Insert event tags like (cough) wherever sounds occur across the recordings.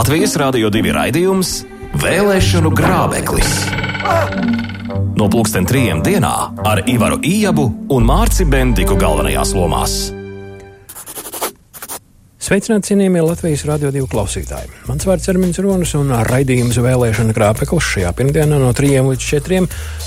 Latvijas Rādio 2 raidījums Vēlēšanu grābeklis. No pulksten trijiem dienā ar Ivaru Ijabu un Mārci Bendiku galvenajās lomās. Sveicināti, cienījamie Latvijas Rādio 2 klausītāji. Mans vārds ir Armins Ronis un raidījums vēlēšana grābeklis šajā pirmdienā no 3 līdz 4.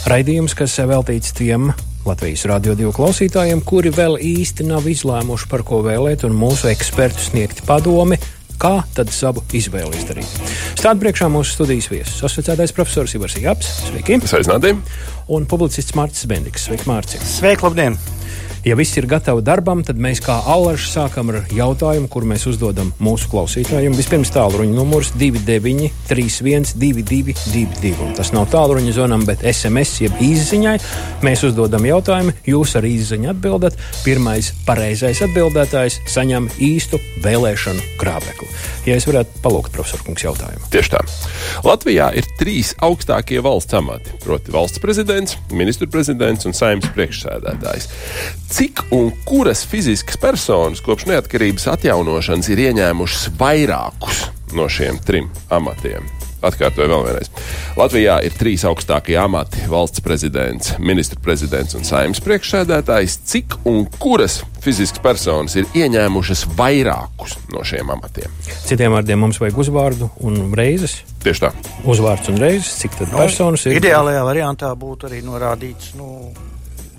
Raidījums, kas veltīts tiem Latvijas Rādio 2 klausītājiem, kuri vēl īsti nav izlēmuši, par ko vēlēt, un mūsu ekspertu sniegti padomi, kā tad savu izvēli izdarīt. Stāv priekšā mūsu studijas viesis, asociētais profesors Ivars Jāps. Sveiki! Sveicināti! Un publicists Mārcis Bendiks. Sveiki, Mārcis! Sveiki, labdien! Ja viss ir gatavi darbam, tad mēs kā allaži sākam ar jautājumu, kur mēs uzdodam mūsu klausītājiem. Vispirms tālruņa numurs 2931, 222. Tas nav tālruņa zonam, bet SMS jeb īsiņai. Mēs uzdodam jautājumu, jūs ar īsiņu atbildat. Pirmais pareizais atbildētājs saņem īstu vēlēšanu krāpekli. Ja es varētu palūgt profesoru kungs jautājumu. Tieši tā. Latvijā ir trīs augstākie valsts amati, proti valsts prezidents, ministru prezidents un saimnes priekšsēdētājs. Cik un kuras fiziskas personas kopš neatkarības atjaunošanas ir ieņēmušas vairākus no šiem trim amatiem? Atkārtoju vēlreiz. Latvijā ir trīs augstākie amati - valsts prezidents, ministra prezidents un saimnes priekšsēdētājs. Cik un kuras fiziskas personas ir ieņēmušas vairākus no šiem amatiem? Citiem vārdiem mums vajag uzvārdu un reizes. Tieši tā. Uzvārds un reizes, cik tad personas ir? Ideālajā variantā būtu arī norādīts, nu,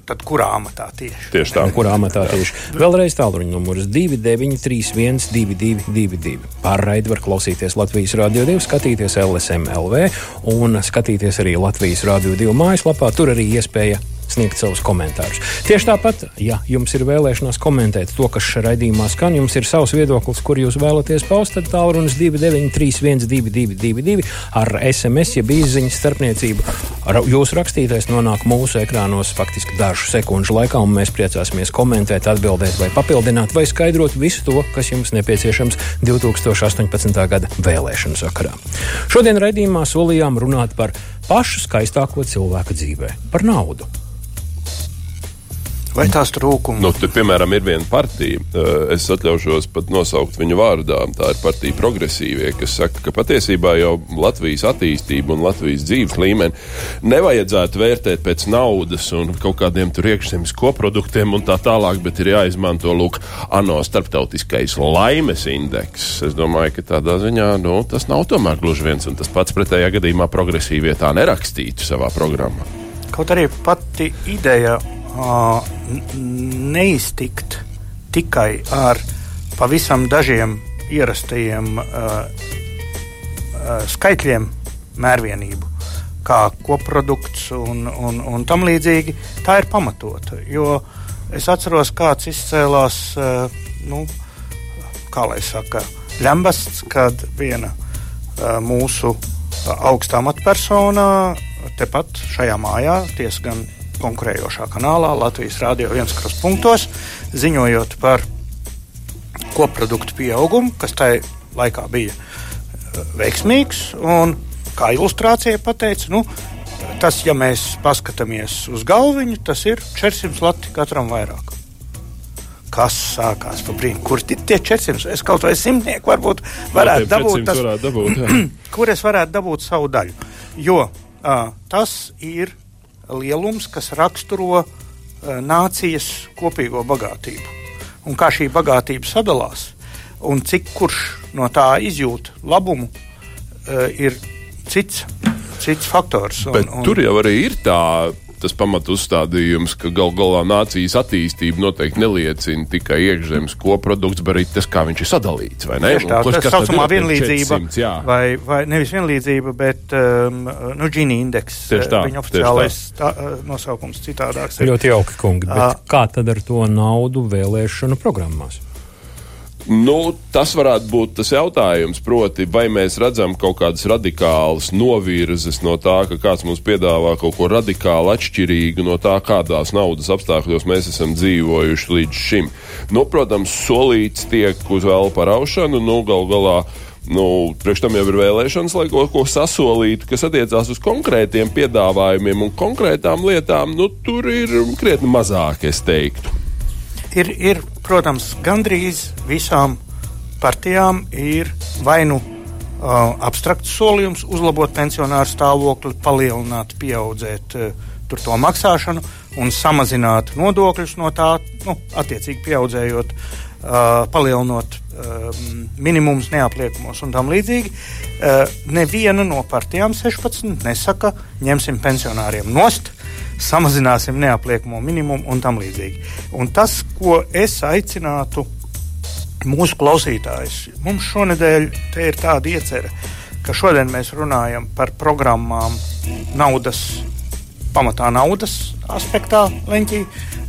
tad kurā amatā tieši? Tieši tā. Kurā amatā tieši? Vēlreiz tālruņa numurs 2931, 222. Pārraidi var klausīties Latvijas Rādio 2, skatīties LSM LV un skatīties arī Latvijas Rādio 2 mājaslapā. Tur arī iespēja sniegt savus komentārus. Tieši tāpat, ja jums ir vēlēšanās komentēt to, kas šajā raidījumā skan, jums ir savs viedoklis, kur jūs vēlaties paust, tad tālrunis 2931, 222 ar SMS, jeb īsiņas starpniecību. Ar jūsu rakstītais nonāk mūsu ekrānos faktiski dažu sekundžu laikā, un mēs priecāsimies komentēt, atbildēt, vai papildināt, vai skaidrot visu to, kas jums nepieciešams 2018. gada vēlēšanu sakarā. Šodien raidījumā solījām runāt par pašu skaistāko cilvēku dzīvē - par naudu. Vai tās trūkumi? Nu, te, piemēram, ir viena partija, eh, es atļaušos pat nosaukt viņu vārdā. Tā ir partija progresīvie, kas saka, ka patiesībā jau Latvijas attīstību un Latvijas dzīves līmeni nevajadzētu vērtēt pēc naudas un kaut kādiem tur iekšzemes koproduktiem un tā tālāk, bet ir jāizmanto lūk, ANO starptautiskais laimes indeks. Es domāju, ka tādā ziņā nu, tas nav tomēr gluži viens un tas pats pretējā gadījumā progresīvie tā nerakstītu savā programmā. Kaut arī pati ideja neiztikt tikai ar pavisam dažiem ierastajiem skaitļiem, mērvienību, kā koprodukts un, un, un tam līdzīgi, tā ir pamatota. Jo es atceros, kāds izcēlās, nu, kā lai saka, ļambasts, kad viena mūsu augstā amatpersonā tepat šajā mājā, diezgan konkurējošā kanālā, Latvijas Rādio 1 punktos, ziņojot par koproduktu pieaugumu, kas tajā laikā bija veiksmīgs. Un, kā ilustrācija pateica, nu, tas, ja mēs paskatāmies uz galviņu, tas ir 400 lati katram vairāk. Kas sākās par brīnumu? Kur ir tie 400? Es kaut vai simtnieku varbūt varētu dabūt, tas, varētu dabūt jā. (clears throat) kur es varētu dabūt savu daļu. Jo uh, tas ir lielums, kas raksturo uh, nācijas kopīgo bagātību. Un kā šī bagātība sadalās, un cik kurš no tā izjūt labumu, uh, ir cits, cits faktors. Un, Bet tur jau arī ir tā tas pamatu uzstādījums, ka gal galā nācijas attīstība noteikti neliecina tikai iekšzemes koprodukts, bet arī tas, kā viņš ir sadalīts. Tieši tā, tas saucamā vienlīdzība, 400, vai, vai nevis vienlīdzība, bet um, nu, Gini indeks. Tā, viņa oficiālais tā. Tā, nosaukums citādāks. Ļoti jauki, kungi, bet uh, kā tad ar to naudu vēlēšanu programmās? Nu, tas varētu būt tas jautājums, proti, vai mēs redzam kaut kādas radikālas novirzes no tā, ka kāds mums piedāvā kaut ko radikāli atšķirīgu no tā, kādās naudas apstākļos mēs esam dzīvojuši līdz šim. Nu, protams, solīts tiek uz vēl paraušanu, nu, gal galā. Nu, priekš tam jau ir vēlēšanas, lai kaut ko sasolītu, kas attiecās uz konkrētiem piedāvājumiem un konkrētām lietām. Nu, tur ir krietni mazāk, es teiktu ir, ir, protams, gandrīz visām partijām ir vai nu uh, abstrakts solījums uzlabot pensionāru stāvokli, palielināt, pieaudzēt uh, to maksāšanu un samazināt nodokļus no tā, nu, attiecīgi pieaudzējot, uh, palielinot uh, minimumus neapliekumos un tam līdzīgi. Uh, neviena no partijām 16 nesaka, ņemsim pensionāriem nost. Samazināsim neapliekamo minimumu un tam līdzīgi. Un tas, ko es aicinātu mūsu klausītājus. Mums šonadēļ ir tāda iecerē, ka šodien mēs runājam par programmām naudas, pamatā naudas aspektā leņķī.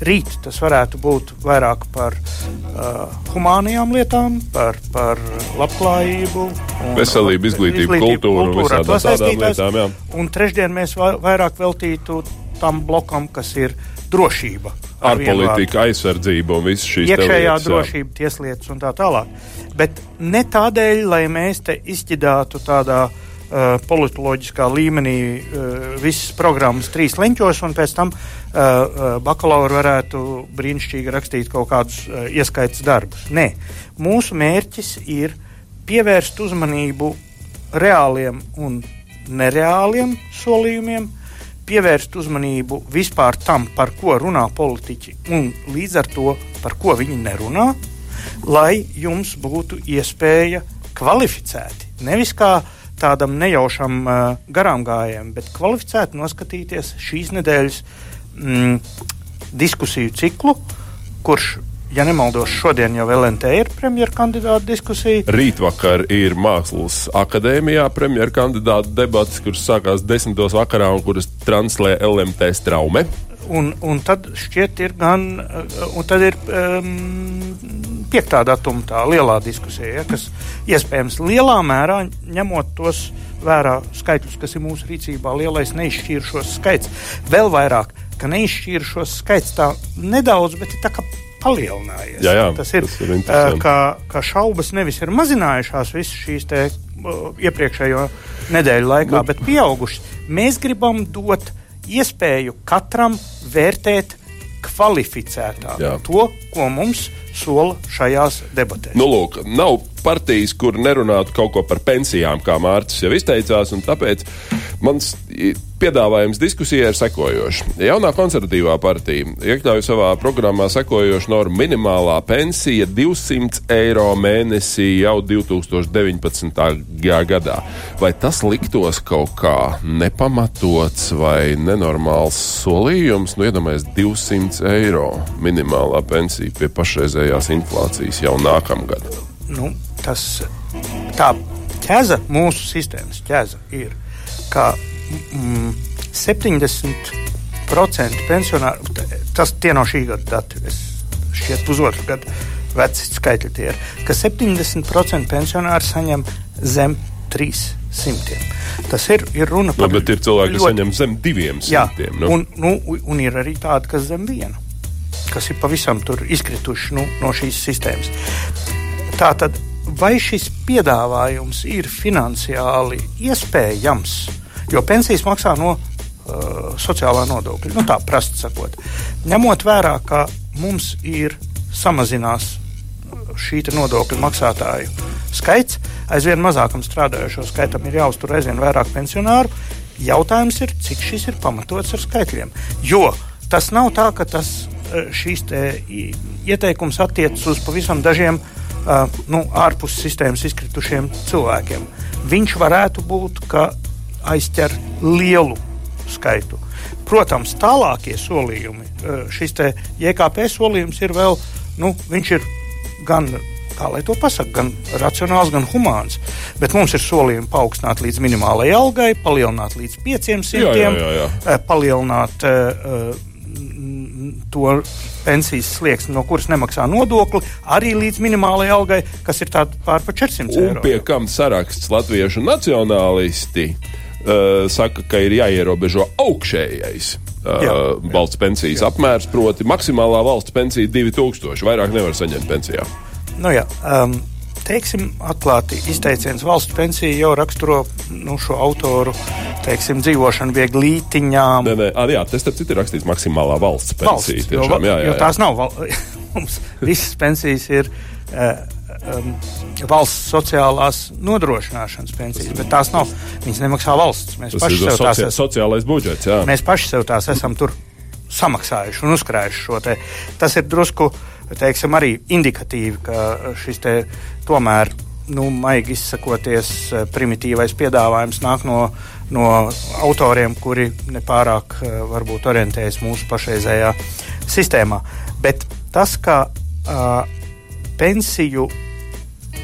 Rīt tas varētu būt vairāk par uh, humānajām lietām, par, par labklājību, un, veselību, izglītību, izglītību kultūru, kultūru un visām tādām lietām. Jā. Un trešdien mēs vairāk veltītu tam blokam, kas ir drošība ārpolitika, aizsardzība un viss šīs iekšējā lietas, drošība, tieslietas un tā tālāk. Bet ne tādēļ, lai mēs te izķidātu tādā uh, politoloģiskā līmenī uh, visas programmas trīs leņķos, un pēc tam uh, uh, bakalauri varētu brīnišķīgi rakstīt kaut kādus uh, ieskaitas darbus. Nē, mūsu mērķis ir pievērst uzmanību reāliem un nereāliem solījumiem, uh, pievērst uzmanību vispār tam, par ko runā politiķi, un līdz ar to, par ko viņi nerunā, lai jums būtu iespēja kvalificēti. Nevis kā tādam nejaušam uh, garām gājējam, bet kvalificēti noskatīties šīs nedēļas mm, diskusiju ciklu, kurš ja nemaldos, šodien jau LNT ir premjerkandidāta diskusija. Rītvakar ir Mākslas akadēmijā premjerkandidāta debatas, kuras sākās desmitos vakarā un kuras translē LMT straume. Un, un tad šķiet, ir gan, un tad ir um, piektā datuma tā lielā diskusija, ja, kas iespējams lielā mērā ņemot tos vērā skaitļus, kas ir mūsu rīcībā, lielais neizšķīrušos skaits. Vēl vairāk, ka neizšķīrušos skaits tā nedaudz, bet ir tā kā palielinājies. Jā, jā, tas ir, tas ir uh, ka, ka šaubas nevis ir mazinājušās visas šīs te, uh, iepriekšējo nedēļu laikā, nu. bet pieaugušas. Mēs gribam dot iespēju katram vērtēt kvalificētāk jā. to, ko mums sola šajās debatēs. Nu, lūk, nav partijas, kur nerunātu kaut ko par pensijām, kā Mārcis jau izteicās, tāpēc mans piedāvājums diskusijai ir sekojošs. Jaunā konservatīvā partija iekļauj savā programmā sekojošu normu minimālā pensija 200 eiro mēnesī jau 2019. gadā. Vai tas liktos kaut kā nepamatots vai nenormāls solījums? Nu, iedomājieties, 200 eiro minimālā pensija pie pašreizējās inflācijas jau nākamgad. Nu, tas tā ķēza mūsu sistēmas ķēza ir, ka mm, 70% pensionāru, tas tie no šī gada dati, es šķiet pusotru gadu veci skaitļi tie ir, ka 70% pensionāri saņem zem 300. Tas ir, ir runa par. No, bet ir cilvēki, kas ļoti... saņem zem 200. Jā, nu. Un, nu, un ir arī tādi, kas zem viena, kas ir pavisam izkrituši nu, no šīs sistēmas. Tā tad vai šis piedāvājums ir finansiāli iespējams, jo pensijas maksā no uh, sociālā nodokļa. Nu, tā prasti sakot, ņemot vērā, ka mums ir samazinās šī nodokļu maksātāju skaits, aizvien mazākam strādājošo skaitam ir jāuztur aizvien vairāk pensionāru. Jautājums ir, cik šis ir pamatots ar skaitļiem. Jo tas nav tā, ka tas, uh, šīs ieteikums attiecas uz pavisam dažiem uh, uh, nu, ārpus sistēmas izkritušiem cilvēkiem. Viņš varētu būt, ka aizķer lielu skaitu. Protams, tālākie solījumi, šis JKP solījums ir vēl, nu, viņš ir gan kā lai to pasakā, gan racionāls, gan humāns. Bet mums ir solījumi paaugstināt līdz minimālajai algai, palielināt līdz 500, jā, jā, jā, jā. palielināt uh, to pensijas slieksni, no kuras nemaksā nodokli, arī līdz minimālajai algai, kas ir pār pa 400 eiro. Un pie kam saraksts latviešu nacionālisti uh, saka, ka ir jāierobežo augšējais. Uh, valsts pensijas jā. apmērs, proti, maksimālā valsts pensija 2000. Vairāk nevar saņemt pensijā. Nu, jā, um, teiksim, atklāti izteiciens valsts pensija jau raksturo nu, šo autoru teiksim, dzīvošanu viegli lītiņām. Nē, nē, jā, tas starp citu ir rakstīts maksimālā valsts pensija. Valsts, tiešām, jo, jā, jā, jā. tās nav, (laughs) mums visas pensijas ir. Uh, um, valsts sociālās nodrošināšanas pensijas, bet tās nav. Viņas nemaksā valsts. Mēs tas paši sev tās esam. Sociālais budžets, jā. Mēs paši sev tās esam tur samaksājuši un uzkrājuši šo te. Tas ir drusku, teiksim, arī indikatīvi, ka šis te tomēr, nu, maigi izsakoties, primitīvais piedāvājums nāk no, no autoriem, kuri nepārāk varbūt orientējas mūsu pašreizējā sistēmā. Bet tas, ka uh, pensiju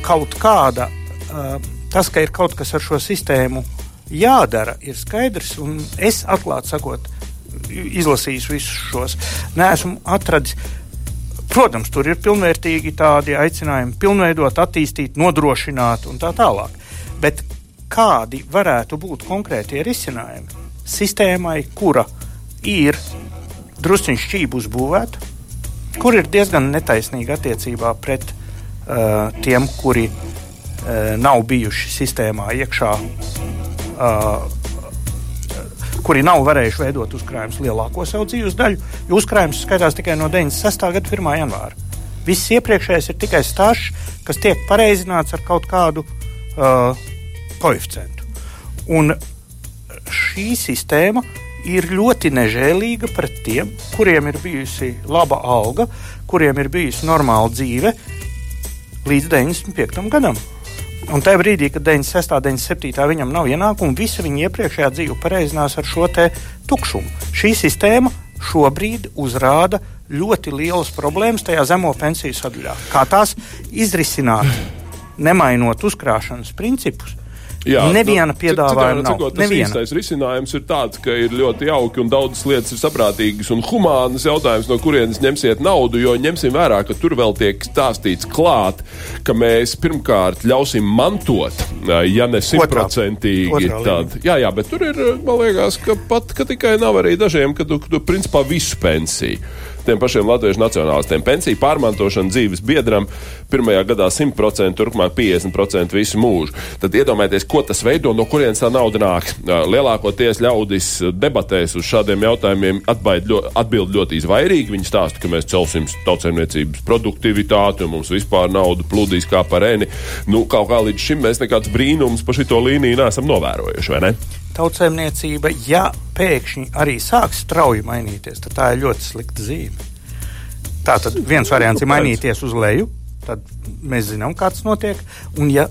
kaut kāda, uh, tas, ka ir kaut kas ar šo sistēmu jādara, ir skaidrs. Es atklāti sakot, izlasījis visus šos, neesmu atradis. Protams, tur ir pilnvērtīgi tādi aicinājumi, pilnveidot, attīstīt, nodrošināt un tā tālāk. Bet kādi varētu būt konkrētie risinājumi sistēmai, kura ir drusciņš šķību uzbūvēta, kur ir diezgan netaisnīga attiecībā pret uh, tiem, kuri uh, nav bijuši sistēmā iekšā, uh, kuri nav varējuši veidot uzkrājumus lielāko savu dzīves daļu, jo uzkrājums skaitās tikai no 96. gada 1. janvāra. Viss iepriekšējais ir tikai stāsts, kas tiek pareizināts ar kaut kādu uh, koeficientu. Un šī sistēma ir ļoti nežēlīga pret tiem, kuriem ir bijusi laba alga, kuriem ir bijusi normāla dzīve līdz 95. gadam. Un tajā brīdī, kad 96. un 97. viņam nav ienākumu, visa viņa iepriekšējā dzīve pareizinās ar šo tukšumu. Šī sistēma šobrīd uzrāda ļoti lielas problēmas tajā zemo pensiju sadaļā. Kā tās izrisināt, nemainot uzkrāšanas principus, Jā, neviena nu, piedāvājuma nav. Cikot, tas neviena. īstais risinājums ir tāds, ka ir ļoti jauki un daudzas lietas ir saprātīgas un humānas jautājums, no kurienes ņemsiet naudu, jo ņemsim vērā, ka tur vēl tiek stāstīts klāt, ka mēs pirmkārt ļausim mantot, ja ne simtprocentīgi. Jā, jā, bet tur ir, man liekas, ka pat, ka tikai nav arī dažiem, ka tu, tu principā visu pensiju tiem pašiem latviešu nacionālistiem. Pensiju pārmantošana dzīves biedram pirmajā gadā 100%, turpmāk 50% visu mūžu. Tad iedomājieties, ko tas veido, no kurienes tā nauda nāk. Lielākoties ļaudis debatēs uz šādiem jautājumiem ļoti, atbild ļoti izvairīgi. Viņi stāsta, ka mēs celsim tautsēmniecības produktivitāti un mums vispār nauda plūdīs kā par ēni. Nu, kaut kā līdz šim mēs nekāds brīnums pa šito līniju neesam novērojuši, vai ne? Tautsēmniecība, ja pēkšņi arī sāks strauji mainīties, tad tā ir ļoti slikta zīme. Tā tad viens variants ir mainīties uz leju, tad mēs zinām, kāds notiek. Un ja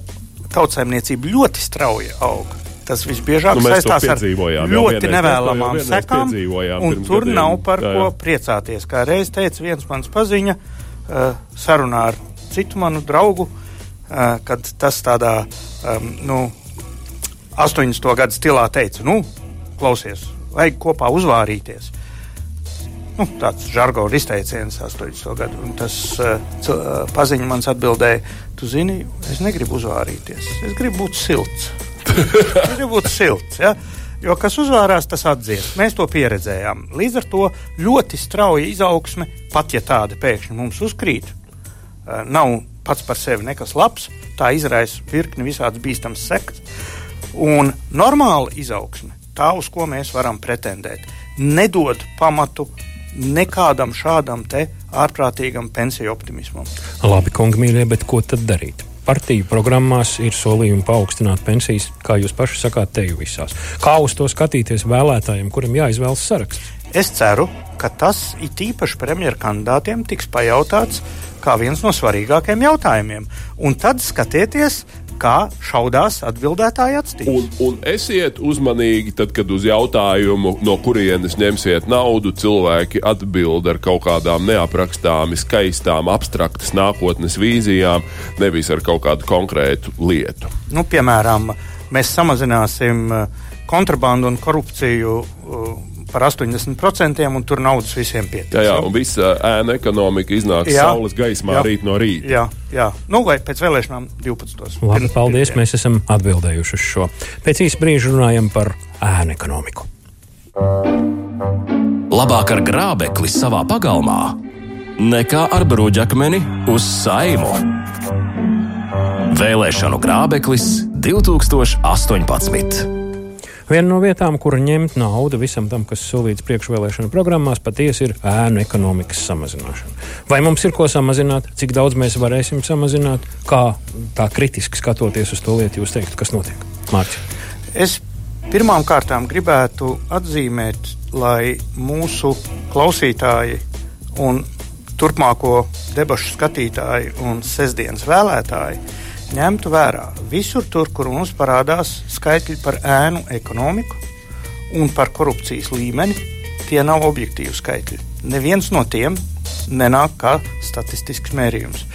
tautsēmniecība ļoti strauji aug, tas visbiežāk nu, saistās ar ļoti nevēlamām sekām, un tur gadiem. nav par jā, jā. ko priecāties. Kā reiz teica viens mans paziņa uh, sarunā ar citu manu draugu, uh, kad tas tādā, um, nu, 80. gadu stilā teica, nu, klausies, vajag kopā uzvārīties. Nu, tāds žargons izteiciens 80. gadu. Un tas uh, paziņš man atbildēja, tu zini, es negribu uzvārīties. Es gribu būt silts. (laughs) es gribu būt silts. Ja? Jo kas uzvārās, tas atdzies. Mēs to pieredzējām. Līdz ar to ļoti strauja izaugsme, pat ja tāda pēkšņi mums uzkrīt, uh, nav pats par sevi nekas labs. Tā izraisa virkni visādas bīstamas sekas. Un normāla izaugsme, tā uz ko mēs varam pretendēt, nedod pamatu nekādam šādam te ārprātīgam pensiju optimismam. Labi, kungi, mīļie, bet ko tad darīt? Partiju programmās ir solījumi paaugstināt pensijas, kā jūs paši sakāt, te jau visās. Kā uz to skatīties vēlētājiem, kuriem jāizvēlas saraksts? Es ceru, ka tas it īpaši premjerkandidātiem tiks pajautāts kā viens no svarīgākajiem jautājumiem. Un tad skatieties, kā šaudās atbildētāji atstīt. Un, un esiet uzmanīgi, tad, kad uz jautājumu, no kurienes ņemsiet naudu, cilvēki atbild ar kaut kādām neaprakstāmi skaistām, abstraktas nākotnes vīzijām, nevis ar kaut kādu konkrētu lietu. Nu, piemēram, mēs samazināsim uh, kontrabandu un korupciju uh, par 80%, un tur naudas visiem pietiks. Jā, jā un visa ēna ekonomika iznāks jā, saules gaismā jā, rīt no rīta. Jā, jā. Nu, vai pēc vēlēšanām 12. Labi, paldies, mēs esam atbildējuši uz šo. Pēc īsa brīža runājam par ēnu ekonomiku. Labāk ar grābekli savā pagalmā nekā ar bruģakmeni uz saimu. Vēlēšanu grābeklis 2018. Viena no vietām, kur ņemt naudu visam tam, kas solīts priekšvēlēšana programmās, patiesi ir ēnu ekonomikas samazināšana. Vai mums ir ko samazināt, cik daudz mēs varēsim samazināt, kā tā kritiski skatoties uz to lietu, jūs teiktu, kas notiek? Mārcis. Es pirmām kārtām gribētu atzīmēt, lai mūsu klausītāji un turpmāko debašu skatītāji un sestdienas vēlētāji ņemtu vērā visur tur, kur mums parādās skaitļi par ēnu ekonomiku un par korupcijas līmeni, tie nav objektīvi skaitļi. Neviens no tiem nenāk kā statistisks mērījums.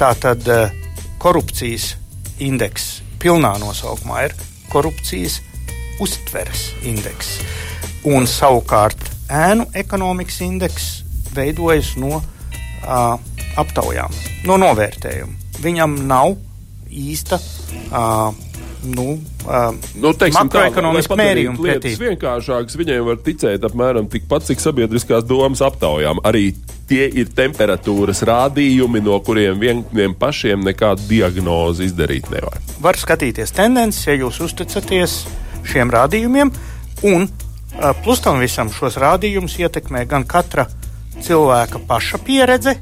Tātad eh, korupcijas indeks pilnā nosaukumā ir korupcijas uztveres indeks. Un savukārt ēnu ekonomikas indeks veidojas no uh, aptaujām, no novērtējuma. Viņam nav īsta. Uh, nu, uh, nu, makroekonomiski mērījumi pretī. Vienkāršāks viņiem var ticēt apmēram tikpat, cik sabiedriskās domas aptaujām. Arī tie ir temperatūras rādījumi, no kuriem vieniem pašiem nekādu diagnozi izdarīt nevar. Var skatīties tendences, ja jūs uzticaties šiem rādījumiem, un uh, plus tam visam šos rādījumus ietekmē gan katra cilvēka paša pieredze,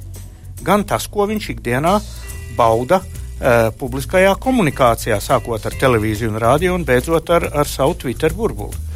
gan tas, ko viņš ikdienā bauda uh, publiskajā komunikācijā, sākot ar televīziju un radio un beidzot ar, ar savu Twitter burbuli.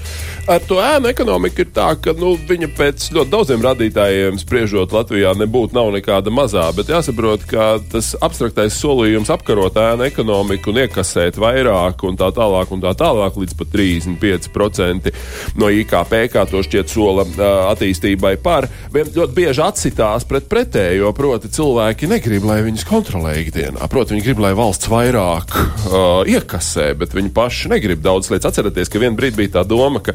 Ar to ēnu ekonomiku ir tā, ka nu, viņa pēc ļoti daudziem radītājiem spriežot Latvijā nebūtu nav nekāda mazā, bet jāsaprot, ka tas abstraktais solījums apkarot ēnu ekonomiku un iekasēt vairāk un tā tālāk un tā tālāk līdz pat 35% no IKP, kā to šķiet sola attīstībai par, ļoti bieži atsitās pret pretējo, proti cilvēki negrib, lai viņus kontrolē ikdienā. Proti, viņi grib, lai valsts vairāk uh, iekasē, bet viņi paši negrib daudz lietas. Atcerieties, ka vienā brīdī bija tā doma, ka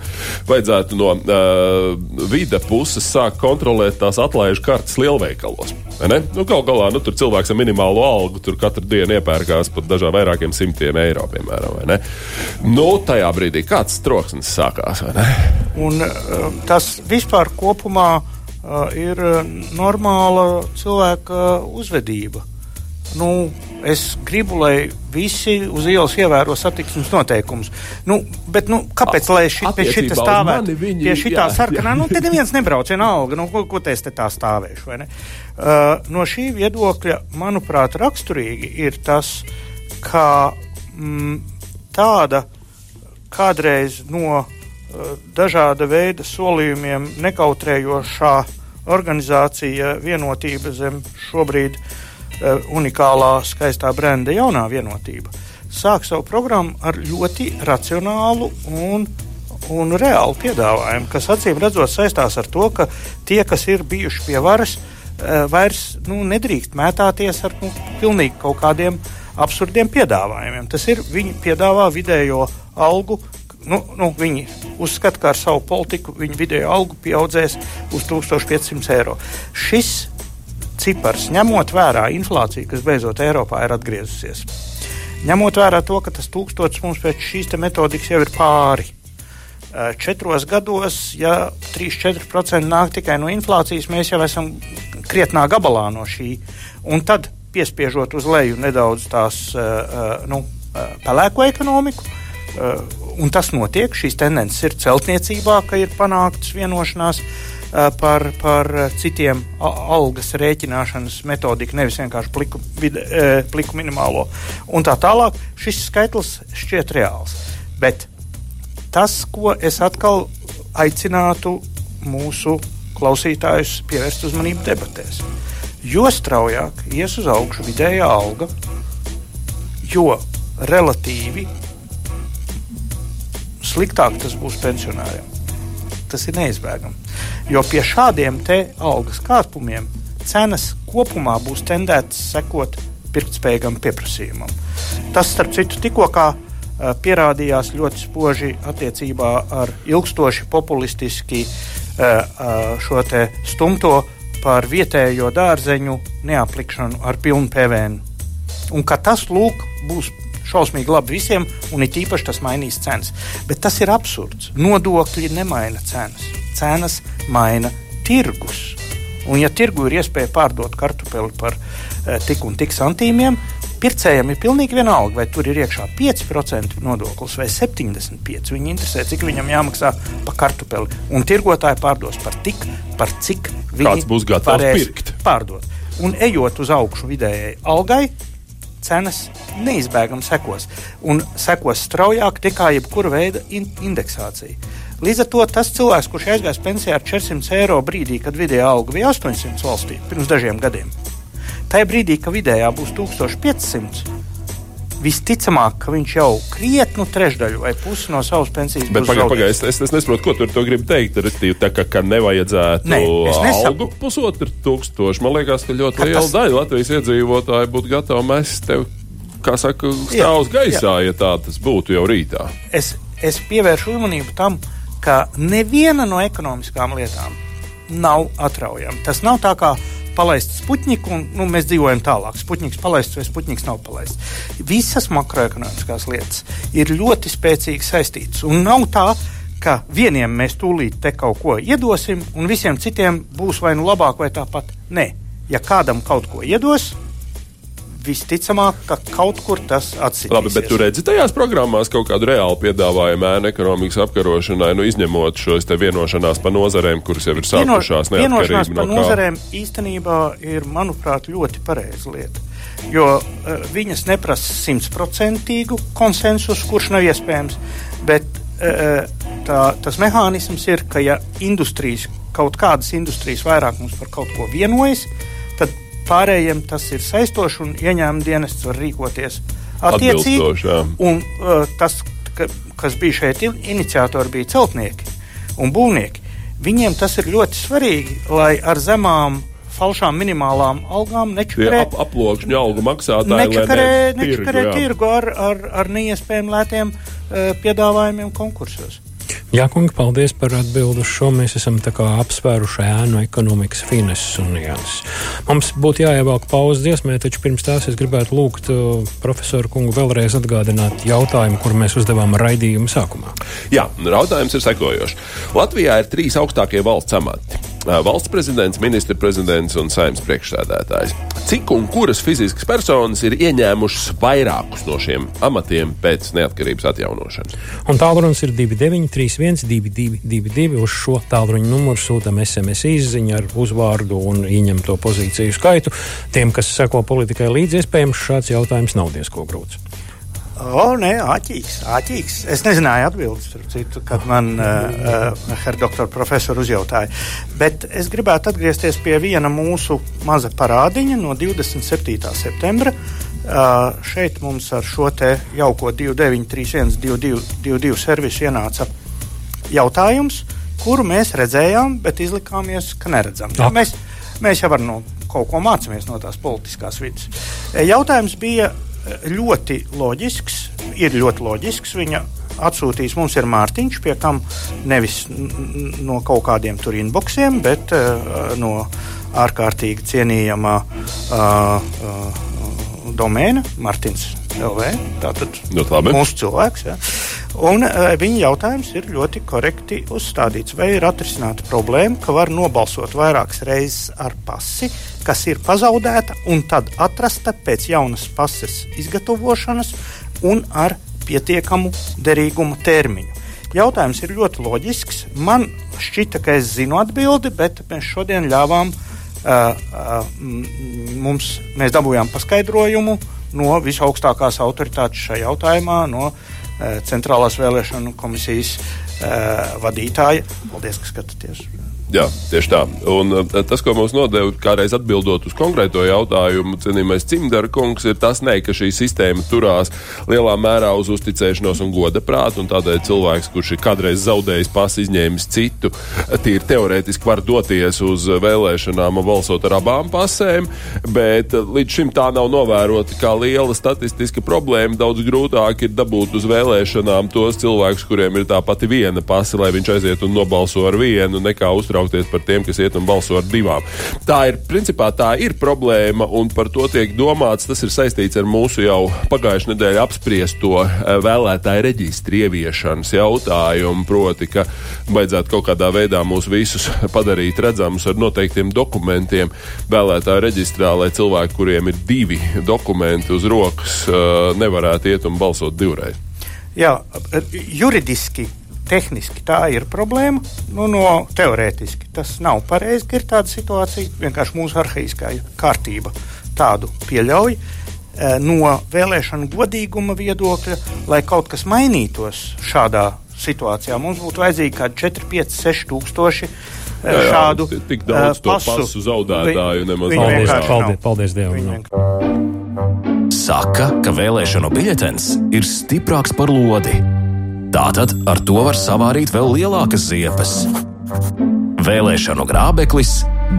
vajadzētu no uh, vide puses sākt kontrolēt tās atlaižu kartes lielveikalos. Nu, Galu galā nu, tur cilvēks ar minimālo algu tur katru dienu iepērkās pat dažām vairākiem simtiem eiro, piemēram. Nu, tajā brīdī kāds troksnis sākās. Un, uh, tas vispār kopumā uh, ir normāla cilvēka uzvedība. Nu, es gribu, lai visi uz ielas ievēro satiksmes noteikumus. Nu, bet, nu, kāpēc lai šī stāvētu? Viņi, pie šī tā sarkanā, nu, te neviens nebrauc vienalga, nu, ko, ko te es te tā stāvēšu, vai ne? Uh, no šī viedokļa, manuprāt, raksturīgi ir tas, ka mm, tāda kādreiz no uh, dažāda veida solījumiem nekautrējošā organizācija vienotība zem šobrīd uh, unikālā, skaistā brenda jaunā vienotība sāk savu programmu ar ļoti racionālu un, un reālu piedāvājumu, kas acīm redzot saistās ar to, ka tie, kas ir bijuši pie varas, eh, vairs nu, nedrīkst mētāties ar nu, pilnīgi kaut kādiem absurdiem piedāvājumiem. Tas ir viņi piedāvā vidējo algu. Nu, nu, viņi uzskata, ka ar savu politiku viņa vidējo algu pieaudzēs uz 1500 eiro. Šis cipars, ņemot vērā inflāciju, kas beidzot Eiropā ir atgriezusies. Ņemot vērā to, ka tas tūkstotis mums pēc šīs metodikas jau ir pāri. Četros gados, ja 3-4% nāk tikai no inflācijas, mēs jau esam krietnā gabalā no šī. Un tad, piespiežot uz leju nedaudz tās nu, pelēko ekonomiku, un tas notiek, šīs tendences ir celtniecībā, ka ir panāktas vienošanās par, par citiem algas rēķināšanas metodiku, nevis vienkārši pliku, vide, eh, pliku minimālo. Un tā tālāk, šis skaitlis šķiet reāls. Bet tas, ko es atkal aicinātu mūsu klausītājus pievērst uzmanību debatēs. Jo straujāk ies uz augšu vidējā alga, jo relatīvi sliktāk tas būs pensionāriem. Tas ir neizbēgami. Jo pie šādiem te algas kāpumiem cenas kopumā būs tendētas sekot pirktspējīgam pieprasījumam. Tas, starp citu, tikko pierādījās ļoti spoži attiecībā ar ilgstoši populistiski šo stumto par vietējo dārzeņu neaplikšanu ar pilnu PVN. Un ka tas lūk būs šausmīgi labi visiem, un it īpaši tas mainīs cenas. Bet tas ir absurds. Nodokļi nemaina cenas cenas maina tirgus. Un, ja tirgu ir iespēja pārdot kartupeli par e, tik un tik santīmiem, Pircējiem ir pilnīgi vienalga, vai tur ir iekšā 5% nodoklis vai 75%. Viņi interesē, cik viņam jāmaksā par kartupeli. Un tirgotāji pārdos par tik, par cik viņi būs gatavs pirkt. pārdot. Un ejot uz augšu vidējai algai, cenas neizbēgami sekos. Un sekos straujāk nekā jebkura veida in indeksācija. Līdz ar to tas cilvēks, kurš aizgājis pensijā ar 400 eiro brīdī, kad vidējā alga bija 800 valstī pirms dažiem gadiem, tajā brīdī, kad vidējā būs 1500. Visticamāk, ka viņš jau krietnu trešdaļu vai pusi no savas pensijas Bet pagaidi, pagaidi, es, es, es nesaprotu, ko tu ar to gribi teikt. Respektīvi, tā kā, ka nevajadzētu nesaku. algu pusotru tūkstošu. Man liekas, ka ļoti Ka liela tas- daļa Latvijas iedzīvotāji būtu gatavi mest tev, kā saka, Jā, stāvus gaisā, ja tā tas būtu jau rītā. es, es pievēršu uzmanību tam, ka neviena no ekonomiskām lietām nav atraujama. Tas nav tā kā palaists Sputniku, un nu, mēs dzīvojam tālāk. Sputniks palaists vai Sputniks nav palaists. Visas makroekonomiskās lietas ir ļoti spēcīgi saistītas. Un nav tā, ka vieniem mēs tūlīt te kaut ko iedosim, un visiem citiem būs vai nu labāk, vai tāpat. Nē, ja kādam kaut ko iedos, visticamāk, ka kaut kur tas atsitīs. Labi, bet tu redzi tajās programmās kaut kādu reālu piedāvājumu ēnu ekonomikas apkarošanai, nu, izņemot šos te vienošanās pa nozarēm, kuras jau ir sākušās Vienošanās neatkarīgi no kā. nozarēm īstenībā ir, manuprāt, ļoti pareiza lieta. Jo uh, viņas neprasa simtprocentīgu konsensusu, kurš nav iespējams, bet uh, tā, tas mehānisms ir, ka ja industrijas, kaut kādas industrijas vairāk mums par kaut ko vienojas, tad pārējiem tas ir saistoši un ieņēmuma dienests var rīkoties attiecīgi. Un uh, tas, ka, kas bija šeit in- iniciatori, bija celtnieki un būvnieki. Viņiem tas ir ļoti svarīgi, lai ar zemām, falšām minimālām algām nečakarē, ap, aplokšņu algu maksātāji, lai nečakarē, ne nečakarē tirgu ar, ar, ar neiespējami lētiem uh, piedāvājumiem konkursos. Jā, kungi, paldies par atbildi uz šo. Mēs esam apsvēruši ēnu ekonomikas fineses un nianses. Mums būtu jāievelk pauzes dziesmē, taču pirms tās es gribētu lūgt uh, profesoru kungu vēlreiz atgādināt jautājumu, kur mēs uzdevām raidījuma sākumā. Jā, jautājums ir sekojošs. Latvijā ir trīs augstākie valsts amati. Ā, Valsts prezidents, ministra prezidents un saimnes priekšsēdētājs. Cik un kuras fiziskas personas ir ieņēmušas vairākus no šiem amatiem pēc neatkarības atjaunošanas? Un tālrunis ir 2931, 222, uz šo tālruņa numuru sūtām SMS izziņu ar uzvārdu un ieņemto pozīciju skaitu. Tiem, kas seko politikai līdzi, iespējams, šāds jautājums nav diezko grūts. O, nē, āķīgs, āķīgs. Es nezināju citu, kad man uh, uh, herr doktora profesora uzjautāja. Bet es gribētu atgriezties pie viena mūsu maza parādiņa no 27. septembra. Uh, šeit mums ar šo te jauko 2931, 22 servisu ienāca jautājums, kuru mēs redzējām, bet izlikāmies, ka neredzam. Ah. Mēs, mēs jau ar no kaut ko mācāmies no tās politiskās vidas. Jautājums bija ļoti loģisks, ir ļoti loģisks. Viņa atsūtīs mums ir Mārtiņš, pie kam nevis no kaut kādiem tur inboxiem, bet uh, no ārkārtīgi cienījamā uh, uh, domēna Martins LV. Tātad mūsu cilvēks. Ja? Un uh, viņa jautājums ir ļoti korekti uzstādīts. Vai ir atrisināta problēma, ka var nobalsot vairākas reizes ar pasi, kas ir pazaudēta un tad atrasta pēc jaunas pases izgatavošanas un ar pietiekamu derīguma termiņu? Jautājums ir ļoti loģisks. Man šķita, ka es zinu atbildi, bet mēs šodien ļāvām, uh, uh, mums, mēs dabūjām paskaidrojumu no visaugstākās autoritātes šajā jautājumā, no uh, Centrālās vēlēšanu komisijas uh, vadītāja. Paldies, ka skatāties! Jā, tieši tā. Un uh, tas, ko mums nodeva, kādreiz atbildot uz konkrēto jautājumu, cienījamais Cimdara kungs, ir tas, ne, ka šī sistēma turās lielā mērā uz uzticēšanos un goda prātu, un tādēļ cilvēks, kurš ir kādreiz zaudējis pasu, izņēmis citu, tīri teorētiski var doties uz vēlēšanām un balsot ar abām pasēm, bet uh, līdz šim tā nav novērota kā liela statistiska problēma. Daudz grūtāk ir dabūt uz vēlēšanām tos cilvēkus, kuriem ir tā pati viena pasa, lai viņš aiziet un nobalso ar vienu, nekā uztraukt iztraukties par tiem, kas iet un balso ar divām. Tā ir, principā, tā ir problēma, un par to tiek domāts. Tas ir saistīts ar mūsu jau pagājušajā nedēļā apspriesto eh, vēlētāju reģistru ieviešanas jautājumu, proti, ka vajadzētu kaut kādā veidā mūs visus padarīt redzamus ar noteiktiem dokumentiem vēlētāju reģistrā, lai cilvēki, kuriem ir divi dokumenti uz rokas, eh, nevarētu iet un balsot divreiz. Jā, juridiski tehniski tā ir problēma. Nu, no teorētiski tas nav pareizi, ka ir tāda situācija. Vienkārši mūsu arhīskā kārtība tādu pieļauj. E, no vēlēšanu godīguma viedokļa, lai kaut kas mainītos šādā situācijā, mums būtu vajadzīgi kaut kādi 4, 5, 6 tūkstoši. Jā, jā, šādu tik daudz to pasu, pasu zaudētāju nemaz Paldies, paldies, paldies Dievam. Saka, ka vēlēšanu biļetens ir stiprāks par lodi. Tātad ar to var savārīt vēl lielākas ziepes. Vēlēšanu grābeklis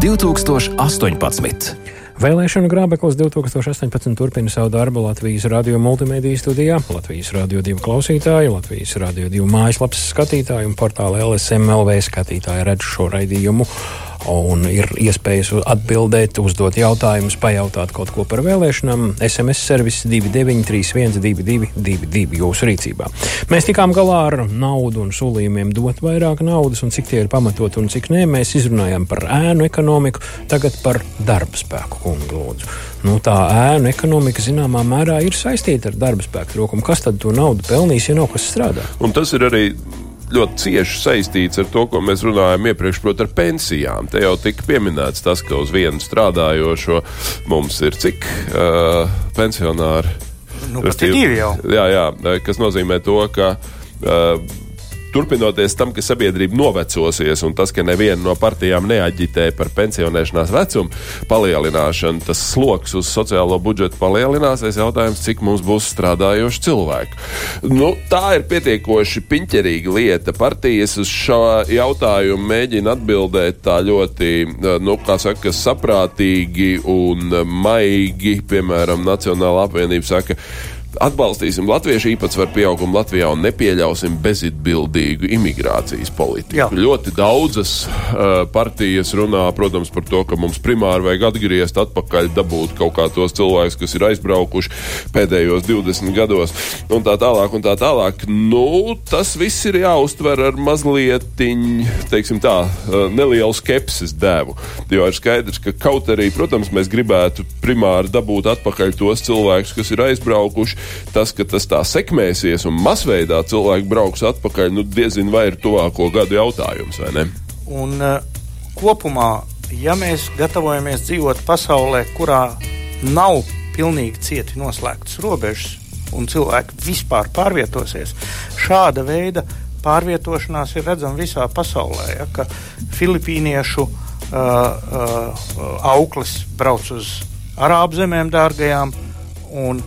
2018. Vēlēšanu grābeklis 2018 turpina savu darbu Latvijas radio multimediju studijā, Latvijas radio divu klausītāju, Latvijas radio divu mājaslapas skatītāju un portāla LSMLV skatītāju redz šo raidījumu un ir iespējas atbildēt, uzdot jautājumus, pajautāt kaut ko par vēlēšanām. SMS servis 29312222 jūsu rīcībā. Mēs tikām galā ar naudu un solījumiem dot vairāk naudas, un cik tie ir pamatot un cik nē. Mēs izrunājām par ēnu ekonomiku, tagad par darba spēku kungu lūdzu. Nu, tā ēnu ekonomika zināmā mērā ir saistīta ar darba spēku trūkumu. Kas tad to naudu pelnīs, ja nav kas strādā? Un tas ir arī ļoti cieši saistīts ar to, ko mēs runājām iepriekš, proti, ar pensijām. Te jau tika pieminēts tas, ka uz vienu strādājošo mums ir cik uh, pensionāri. Nu, ir divi jau. Jā, jā, kas nozīmē to, ka. Uh, turpinoties tam, ka sabiedrība novecosies un tas, ka neviena no partijām neaģitē par pensionēšanās vecumu palielināšanu, tas sloks uz sociālo budžetu palielināsies. Jautājums, cik mums būs strādājoši cilvēki. Nu, tā ir pietiekoši piņķerīga lieta. Partijas uz šo jautājumu mēģina atbildēt tā ļoti, nu, kā saka, saprātīgi un maigi. Piemēram, Nacionāla apvienība saka, atbalstīsim latviešu īpatsvaru pieaugumu Latvijā un nepieļausim bezatbildīgu imigrācijas politiku. Jā. Ļoti daudzas uh, partijas runā, protams, par to, ka mums primāri vajag atgriezt atpakaļ, dabūt kaut kā tos cilvēkus, kas ir aizbraukuši pēdējos 20 gados, un tā tālāk, un tā tālāk. Nu, tas viss ir jāuztver ar mazliet, teiksim tā, uh, nelielu skepsis devu. Jo ir skaidrs, ka kaut arī, protams, mēs gribētu primāri dabūt atpakaļ tos cilvēkus, kas ir aizbraukuši tas, ka tas tā sekmēsies un masveidā cilvēki brauks atpakaļ, nu diezin vai ir tuvāko gadu jautājums, vai ne? Un uh, kopumā, ja mēs gatavojamies dzīvot pasaulē, kurā nav pilnīgi cieti noslēgtas robežas, un cilvēki vispār pārvietosies, šāda veida pārvietošanās ir redzama visā pasaulē. Ja, ka filipīniešu uh, uh, auklis brauc uz arābu zemēm dārgajām, un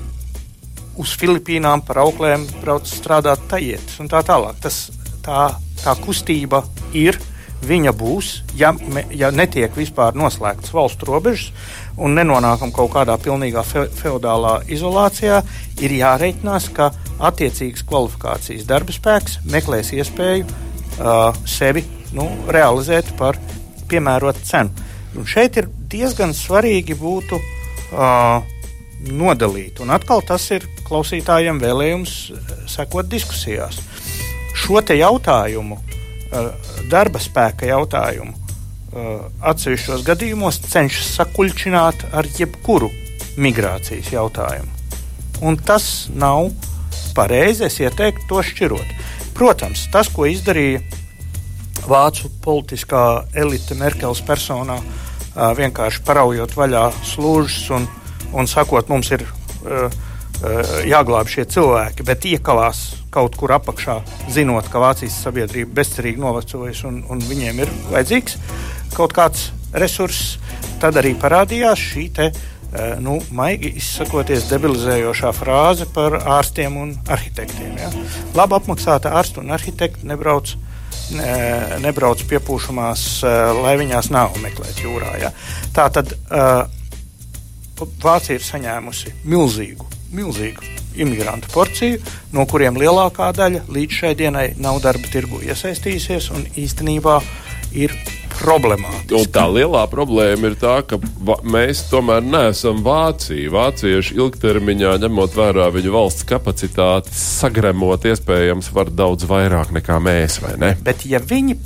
uz Filipīnām par auklēm brauc strādāt tajietis un tā tālāk. Tas, tā, tā kustība ir. Viņa būs, ja, me, ja netiek vispār noslēgtas valstu robežas un nenonākam kaut kādā pilnīgā fe, feudālā izolācijā, ir jāreikinās, ka attiecīgas kvalifikācijas darba spēks meklēs iespēju uh, sevi nu, realizēt par piemērotu cenu. Un šeit ir diezgan svarīgi būtu uh, nodalīt. Un atkal tas ir klausītājiem vēlējums eh, sekot diskusijās. Šo te jautājumu, eh, darba spēka jautājumu, eh, atsevišķos gadījumos cenšas sakuļķināt ar jebkuru migrācijas jautājumu. Un tas nav pareizi. Es ieteiktu to šķirot. Protams, tas, ko izdarīja vācu politiskā elite Merkels personā, vienkārši paraujot vaļā slūžas un, un sakot, mums ir uh, jāglāb šie cilvēki, bet iekalās kaut kur apakšā, zinot, ka Vācijas sabiedrība bezcerīgi novecojas un, un viņiem ir vajadzīgs kaut kāds resurss, tad arī parādījās šī te, uh, nu, maigi izsakoties, debilizējošā frāze par ārstiem un arhitektiem. Ja? Labi apmaksāta ārsta un arhitekta nebrauc ne, nebrauc piepūšamās, lai viņās nav meklēt jūrā. Ja? Tā tad uh, Vācija ir saņēmusi milzīgu, milzīgu imigrantu porciju, no kuriem lielākā daļa līdz šai dienai nav darba tirgu iesaistījusies un īstenībā ir problemātiska. Un tā lielā problēma ir tā, ka mēs tomēr neesam Vācija. Vācieši ilgtermiņā, ņemot vērā viņu valsts kapacitāti, sagremot iespējams var daudz vairāk nekā mēs, vai ne? Bet ja viņi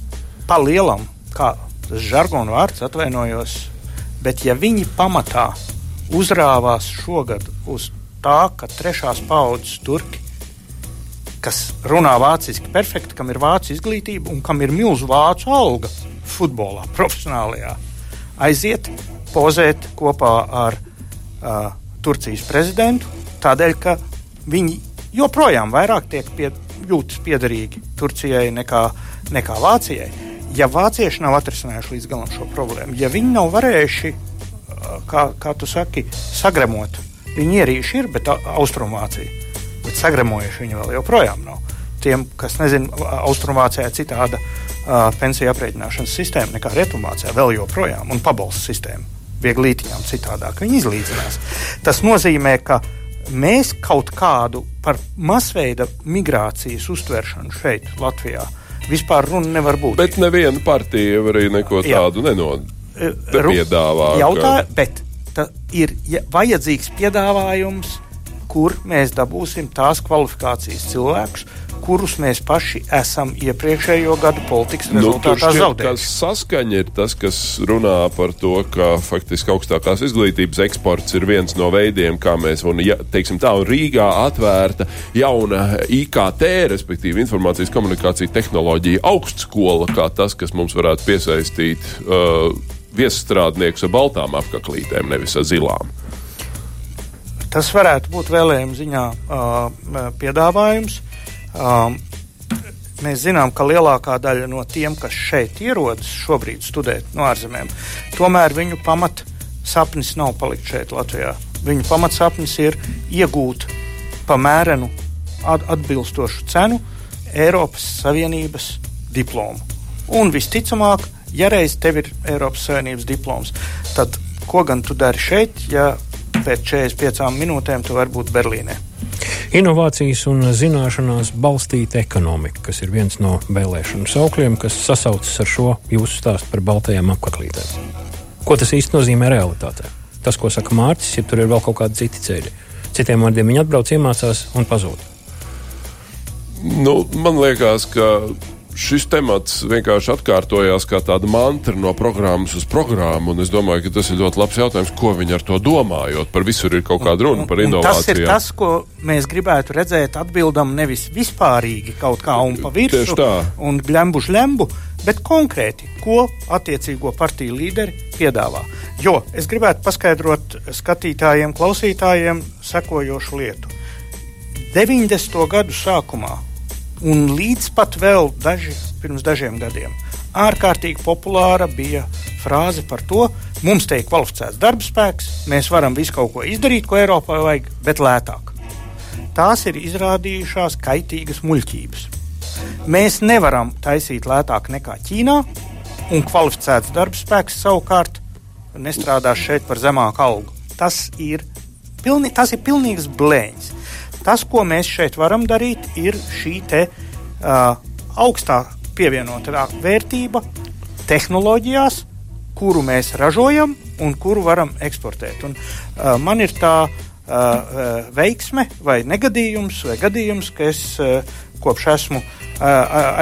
pa lielam, kā tas žargonu vārds atvainojos, bet ja viņi pamatā uzrāvās šogad uz tā, ka trešās paudzes turki kas runā vāciski perfekti, kam ir vācu izglītība un kam ir milzu vācu alga futbolā, profesionālajā, aiziet pozēt kopā ar uh, Turcijas prezidentu, tādēļ, ka viņi joprojām vairāk tiek pie, jūtas piederīgi Turcijai nekā, nekā Vācijai. Ja vācieši nav atrisinājuši līdz galam šo problēmu, ja viņi nav varējuši, kā, kā tu saki, sagremot, viņi ierīši ir, bet Austrumvācija bet sagremojuši viņi vēl joprojām nav. Tiem, kas nezina, Austrumvācijā ir citāda uh, pensiju aprēķināšanas sistēma nekā Rietumvācijā, vēl joprojām, un pabalstu sistēma viegli lītiņām citādāk. Viņi izlīdzinās. Tas nozīmē, ka mēs kaut kādu par masveida migrācijas uztveršanu šeit, Latvijā, vispār runa nevar būt. Bet neviena partija arī neko tādu nepiedāvā. Jautā, ka... bet ir ja, vajadzīgs piedāvājums kur mēs dabūsim tās kvalifikācijas cilvēkus, kurus mēs paši esam iepriekšējo gadu politikas nu, rezultātā nu, zaudējuši. Saskaņa ir tas, kas runā par to, ka faktiski augstākās izglītības eksports ir viens no veidiem, kā mēs, un, ja, teiksim tā, un Rīgā atvērta jauna IKT, respektīvi informācijas komunikācija tehnoloģija augstskola, kā tas, kas mums varētu piesaistīt uh, viestrādniekus ar baltām apaklītēm, nevis ar zilām. Tas varētu būt vēlējuma ziņā uh, piedāvājums. Um, mēs zinām, ka lielākā daļa no tiem, kas šeit ierodas šobrīd studēt no ārzemēm, tomēr viņu pamat sapnis nav palikt šeit, Latvijā. Viņu pamatsapnis ir iegūt pamērenu atbilstošu cenu Eiropas Savienības diplomu. Un visticamāk, ja reiz tev ir Eiropas Savienības diploms, tad ko gan tu dari šeit, ja pēc 45 minūtēm tu vari būt Berlīnē. Inovācijas un zināšanās balstīta ekonomika, kas ir viens no vēlēšanu saukļiem, kas sasaucas ar šo jūsu stāstu par baltajām apaklītēm. Ko tas īsti nozīmē realitātē? Tas, ko saka Mārcis, ja tur ir vēl kaut kādi citi ceļi. Citiem vārdiem viņi atbrauc, iemācās un pazūd. Nu, man liekas, ka šis temats vienkārši atkārtojās kā tāda mantra no programmas uz programmu. Es domāju, ka tas ir ļoti labs jautājums, ko viņi ar to domā. Jo par visur ir kaut kāda runa par inovācijām. Tas ir tas, ko mēs gribētu redzēt, atbildam nevis vispārīgi kaut kā un pa virsmu un glembu žlembu, bet konkrēti, ko attiecīgo partiju līderi piedāvā. Jo es gribētu paskaidrot skatītājiem, klausītājiem sekojošu lietu. 90. gadu sākumā Un līdz pat vēl daži, pirms dažiem gadiem ārkārtīgi populāra bija frāze par to, mums te ir kvalificēts darbspēks, mēs varam visu kaut ko izdarīt, ko Eiropā vajag, bet lētāk. Tās ir izrādījušās kaitīgas muļķības. Mēs nevaram taisīt lētāk nekā Ķīnā, un kvalificēts darbspēks savukārt nestrādās šeit par zemāku algu. Tas ir, pilni, tas ir pilnīgs blēņas. Tas, ko mēs šeit varam darīt, ir šī te, uh, augstā pievienotā vērtība tehnoloģijās, kuru mēs ražojam un kuru varam eksportēt. Un, uh, man ir tā uh, veiksme vai negadījums, vai gadījums, ka es uh, kopš esmu uh,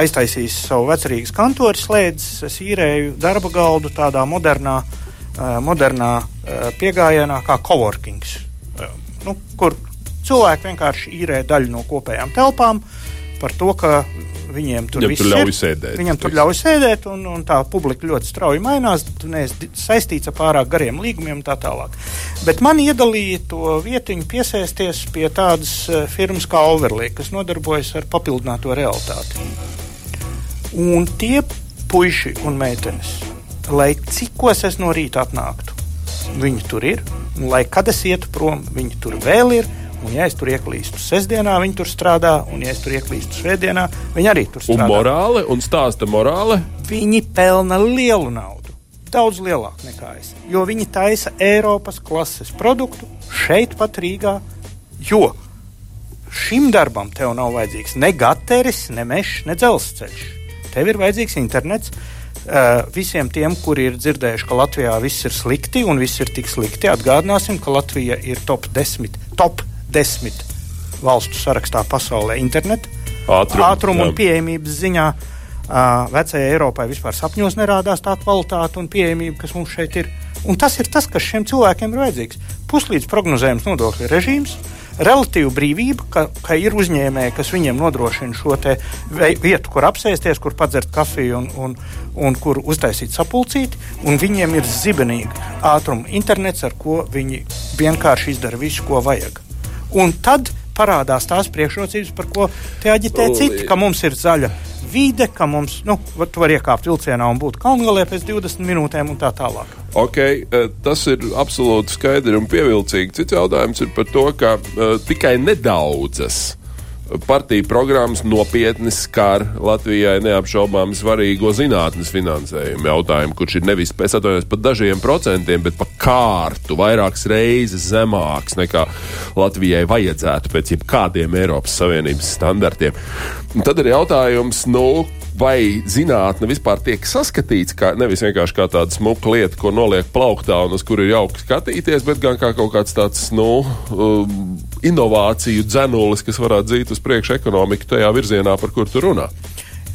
aiztaisījis savu vecerīgas kantoru slēdzes, es īrēju darba galdu tādā modernā, uh, modernā uh, piegājienā kā coworkings, uh, nu, kur Cilvēki vienkārši īrē daļu no kopējām telpām par to, ka viņiem tur viss ir. Sēdēt, viņam tur ļauj sēdēt, un, un tā publika ļoti strauji mainās. Tu neesi saistīts ar pārāk gariem līgumiem un tā tālāk. Bet man iedalīja to vietiņu piesēsties pie tādas uh, firmas kā Overlay, kas nodarbojas ar papildināto realitāti. Un tie puiši un meitenes, lai cikos es no rīta atnāktu, viņi tur ir. Un, lai kad es ietu prom, viņi tur vēl ir Un, ja es tur ieklīstu sestdienā, viņi tur strādā, un, ja es tur ieklīstu svētdienā, viņi arī tur strādā. Un morāli, un stāsta morāli? Viņi pelna lielu naudu. Daudz lielāku nekā es. Jo viņi taisa Eiropas klases produktu šeit, pat Rīgā. Jo šim darbam tev nav vajadzīgs ne gateris, ne mežs, ne dzelzceļš. Tev ir vajadzīgs internets, Uh, visiem tiem, kuri ir dzirdējuši, ka Latvijā viss ir slikti un viss ir tik slikti, atgādināsim, ka Latvija ir top 10, top 10 valstu sarakstā pasaulē internetu Ātrum, ātrumu un pieejamības ziņā. Uh, vecajai Eiropai vispār sapņos nerādās tā kvalitāte un pieejamība, kas mums šeit ir. Un tas ir tas, kas šiem cilvēkiem ir vajadzīgs. Puslīdz prognozējums nodokļu režīms, relatīva brīvība, ka, ka ir uzņēmēji, kas viņiem nodrošina šo vietu, kur apsēsties, kur padzert kafiju un, un, un kur uztaisīt sapulcīti, un viņiem ir zibenīgi ātruma internets, ar ko viņi vienkārši izdara visu, ko vajag. Un tad parādās tās priekšrocības, par ko te aģitē citi, ka mums ir zaļa vide, ka mums, nu, var- tu vari iekāpt vilcienā un būt kalngalē pēc 20 minūtēm un tā tālāk. Ok, eh, tas ir absolūti skaidri un pievilcīgi. Cits jautājums ir par to, ka uh, tikai nedaudzas partiju programmas nopietni skar Latvijai neapšaubāmi svarīgo zinātnes finansējumu jautājumu, kurš ir nevis pēc atvainojos pat dažiem procentiem, bet pa kārtu vairākas reizes zemāks nekā Latvijai vajadzētu pēc jebkādiem Eiropas Savienības standartiem. Un tad ir jautājums, nu, vai zinātne vispār tiek saskatīts kā nevis vienkārši kā tāda smuka lieta, ko noliek plauktā un uz kuru ir jauki skatīties, bet gan kā kaut kāds tāds, nu, um, inovāciju dzenulis, kas varētu dzīt uz priekšu ekonomiku tajā virzienā, par kur tu runā.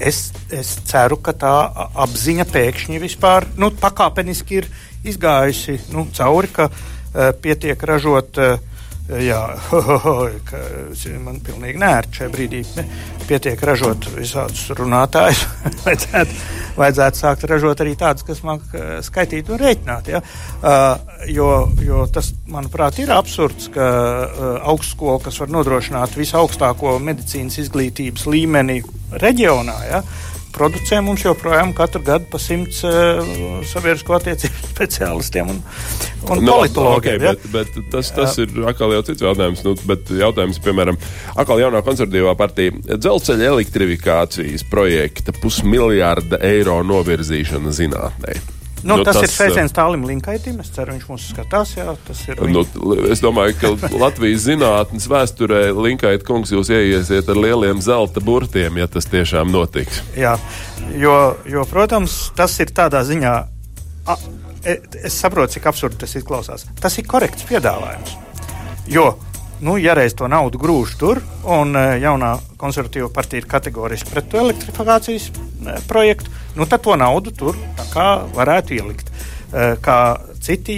Es, es ceru, ka tā apziņa pēkšņi vispār nu, pakāpeniski ir izgājusi nu, cauri, ka uh, pietiek ražot. Uh, Jā, man pilnīgi nērti šajā brīdī. Pietiek ražot visādus runātājus. (laughs) vajadzētu, vajadzētu sākt ražot arī tādus, kas māca skaitīt un rēķināt. Ja? Uh, jo, jo tas, manuprāt, ir absurds, ka uh, augstskola, kas var nodrošināt visaugstāko medicīnas izglītības līmeni reģionā, ja? Producē mums joprojām katru gadu pa simts uh, sabiedrisko attiecību (laughs) speciālistiem un, un Nu, politologiem. okay, bet, bet tas, tas ir atkal jau cits jautājums. Nu, bet jautājums, piemēram, atkal jaunā konservatīvā partija dzelzceļa elektrifikācijas projekta pusmiljārda eiro novirzīšana zinātnē. Nu, Nu, tas, tas ir sveiciens tālim Linkaitim. Es ceru, viņš mūs skatās. Jā, tas ir. Nu, es domāju, ka Latvijas zinātnes vēsturē Linkaita kungs jūs ieiesiet ar lieliem zelta burtiem, ja tas tiešām notiks. Jā, jo, jo, protams, tas ir tādā ziņā. A, e- es saprotu, cik absurdi tas izklausās. Tas ir korekts piedāvājums. Jo, nu, ja reiz to naudu grūž tur, un e, jaunā konservatīva partija ir kategoriski pret to elektrifikācijas e, projektu, nu, tad to naudu tur varētu ielikt. E, Kā citi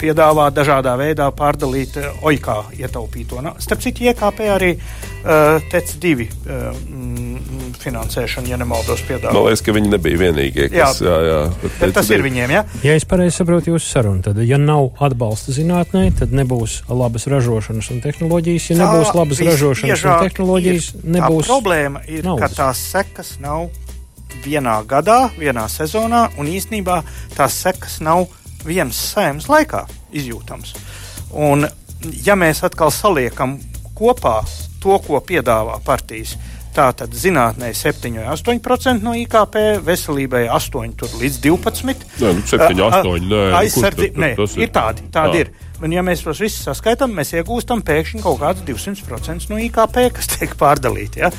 piedāvā dažādā veidā pārdalīt e, OIKā ietaupīto. Starp citu, IKP arī uh, TEC divi uh, mm, finansēšanu, ja nemaldos, piedāvā. Man liekas, ka viņi nebija vienīgie, kas. Jā. Jā, jā, Bet tas ir viņiem, ja? Ja es pareizi saprotu jūsu sarunu, tad, ja nav atbalsta zinātnē, tad nebūs labas ražošanas un tehnoloģijas. Ja nebūs labas ražošanas un tehnoloģijas, ir, nebūs. Tā problēma ir, naudas. ka tās sekas nav vienā gadā, vienā sezonā, un īsnībā tās sekas nav vienas sēmas laikā izjūtams. Un, ja mēs atkal saliekam kopā to, ko piedāvā partijas, tātad zinātnē 7 vai 8% no IKP, veselībai 8 līdz 12. Nē, nu, 7, 8, nē, nu, Aizsardzi, nē, tas ir? ir tādi, tādi ir. Un, ja mēs tos visus saskaitām, mēs iegūstam pēkšņi kaut kādus 200% no IKP, kas tiek pārdalīti. Ja?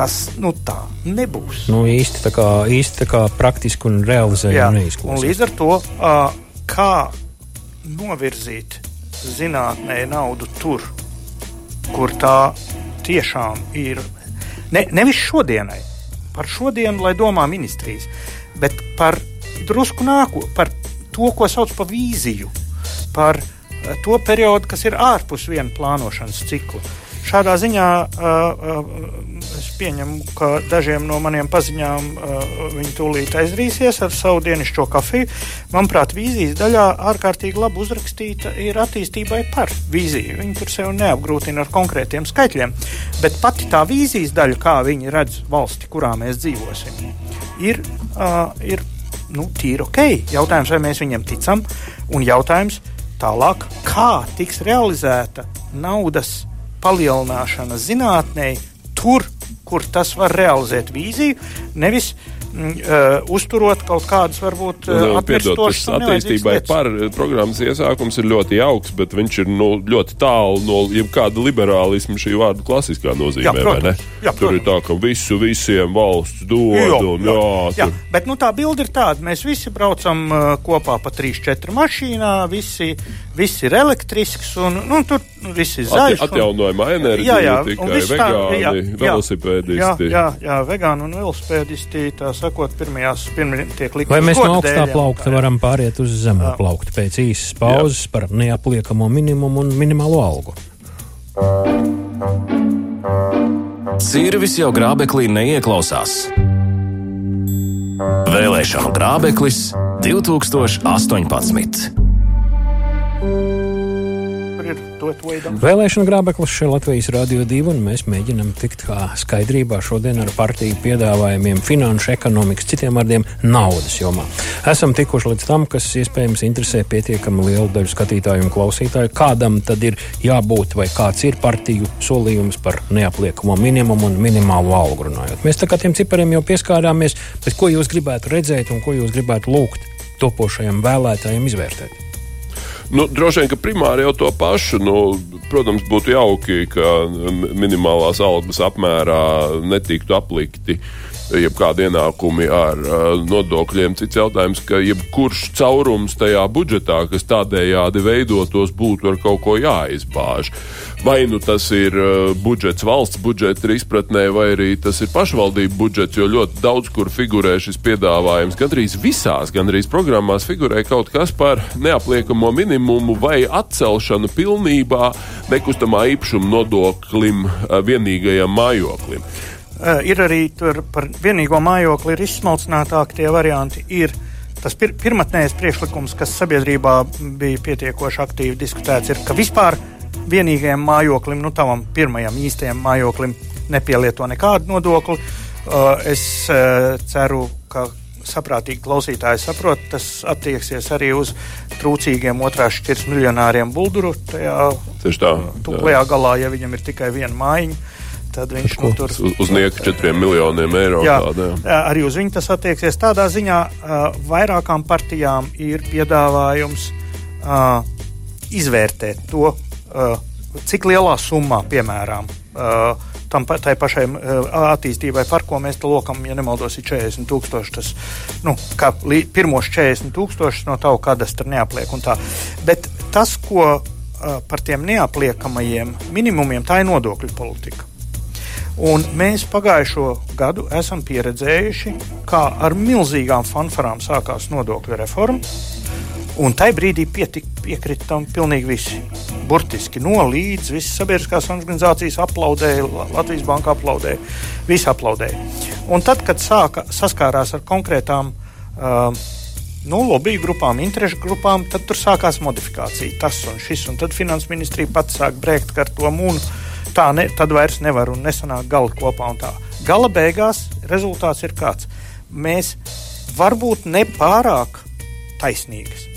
Kas nu, tā nebūs. Nu, īsti tā kā, īsti tā kā praktiski un realizējami neizklausās. līdz ar to, uh, kā novirzīt zinātnē naudu tur, kur tā tiešām ir. Ne, nevis šodienai, par šodienu, lai domā ministrijas, bet par drusku nākotnē, par to, ko sauc par vīziju, par to periodu, kas ir ārpus viena plānošanas cikla. Šādā ziņā es pieņemu, ka dažiem no maniem paziņām viņi tūlīt aizdrīsies ar savu dienascho kafiju. Manuprāt, vīzijas daļā ārkārtīgi labi uzrakstīta ir attīstībai par vīziju. Viņi tur sev neapgrūtina ar konkrētiem skaitļiem, bet pati tā vīzijas daļa, kā viņi redz valsti, kurā mēs dzīvosim, ir, ir nu, tīri ok. Jautājums, vai mēs viņiem ticam, un jautājums tālāk, kā tiks realizēta naudas palielināšana zinātnē, tur, kur tas var realizēt vīziju, nevis uh, uzturot kaut kādus, varbūt, uh, atmirstošus attīstībai par programmas iesākums ir ļoti jauks, bet viņš ir nu, ļoti tālu no jebkāda liberālisma šī vārda klasiskā nozīmē, jā, protams, jā, protams. Tur ir tā, ka visu visiem valsts dod. Jā, un, jā, jā, tur... bet nu, tā bilde ir tāda, mēs visi braucam uh, kopā pa 3-4 mašīnā, visi, visi ir elektrisks un nu, tur nu, viss ir zaļš. At, atjaunojama enerģija, jā, jā, tikai vegāni, tā, jā, velosipēdisti. Jā, jā, jā, vegāni un velosipēdisti, tā sakot, pirmajās pirmie tiek likti. Vai mēs no augstā plaukta varam pāriet uz zemo plauktu pēc īsas pauzes jā. par neapliekamo minimumu un minimālo algu? Sirvis jau grābeklī neieklausās. Vēlēšanu grābeklis 2018 Vēlēšana grābeklis šeit Latvijas Rādio 2, un mēs mēģinam tikt skaidrībā šodien ar partiju piedāvājumiem finanšu, ekonomikas, citiem vārdiem naudas jomā. Esam tikuši līdz tam, kas iespējams interesē pietiekami lielu daļu skatītāju un klausītāju, kādam tad ir jābūt vai kāds ir partiju solījums par neapliekamo minimumu un minimālo algu runājot. Mēs tā kā tiem cipariem jau pieskārāmies, bet ko jūs gribētu redzēt un ko jūs gribētu lūgt topošajam vēlētājiem izvērtēt? Nu, droši vien, ka primāri jau to pašu. Nu, protams, būtu jauki, ka minimālās algas apmērā netiktu aplikti jebkādi ienākumi ar nodokļiem. Cits jautājums, ka jebkurš caurums tajā budžetā, kas tādējādi veidotos, būtu ar kaut ko jāizbāž. Vai nu tas ir uh, budžets valsts budžeta izpratnē, vai arī tas ir pašvaldību budžets, jo ļoti daudz kur figurē šis piedāvājums. Gandrīz visās, gandrīz programmās figurē kaut kas par neapliekamo minimumu vai atcelšanu pilnībā nekustamā īpašuma nodoklim uh, vienīgajam mājoklim. Uh, ir arī par vienīgo mājokli ir izsmalcinātāki tie varianti. Ir tas pir pirmotnējais priekšlikums, kas sabiedrībā bija pietiekoši aktīvi diskutēts, ir, ka vispār vienīgajam mājoklim, nu tavam pirmajam īstajam mājoklim, nepielieto nekādu nodokli. Uh, es uh, ceru, ka saprātīgi klausītāji saprot, tas attieksies arī uz trūcīgiem otrās šķirs miljonāriem bulduru. Tajā tuklajā galā, ja viņam ir tikai viena mājiņa. Tad viņš nu, tur uz, uz nieku četriem miljoniem eiro. Jā, tāda, jā. Arī uz viņu tas attieksies. Tādā ziņā uh, vairākām partijām ir piedāvājums uh, izvērtēt to, cik lielā summā, piemēram, uh, tam tai pašai uh, attīstībai, par ko mēs te lokam, ja nemaldos, ir 40 tūkstoši. Tas, nu, kā pirmos 40 tūkstošus no tavu kadastra neapliek un tā. Bet tas, ko par tiem neapliekamajiem minimumiem, tā ir nodokļu politika. Un mēs pagājušo gadu esam pieredzējuši, kā ar milzīgām fanfarām sākās nodokļu reforma. Un tajā brīdī pietika, piekrita tam pilnīgi visi. Burtiski no līdz visas sabiedriskās organizācijas aplaudēja, Latvijas Banka aplaudēja, visi aplaudēja. Un tad, kad sāka saskārās ar konkrētām uh, nu, lobby grupām, interešu grupām, tad tur sākās modifikācija, tas un šis. Un tad finanses ministrija pats sāk brēkt ar to mūnu. Tā ne, tad vairs nevar un nesanāk gala kopā. Gala beigās rezultāts ir kāds. Mēs varbūt nepārāk taisnīgas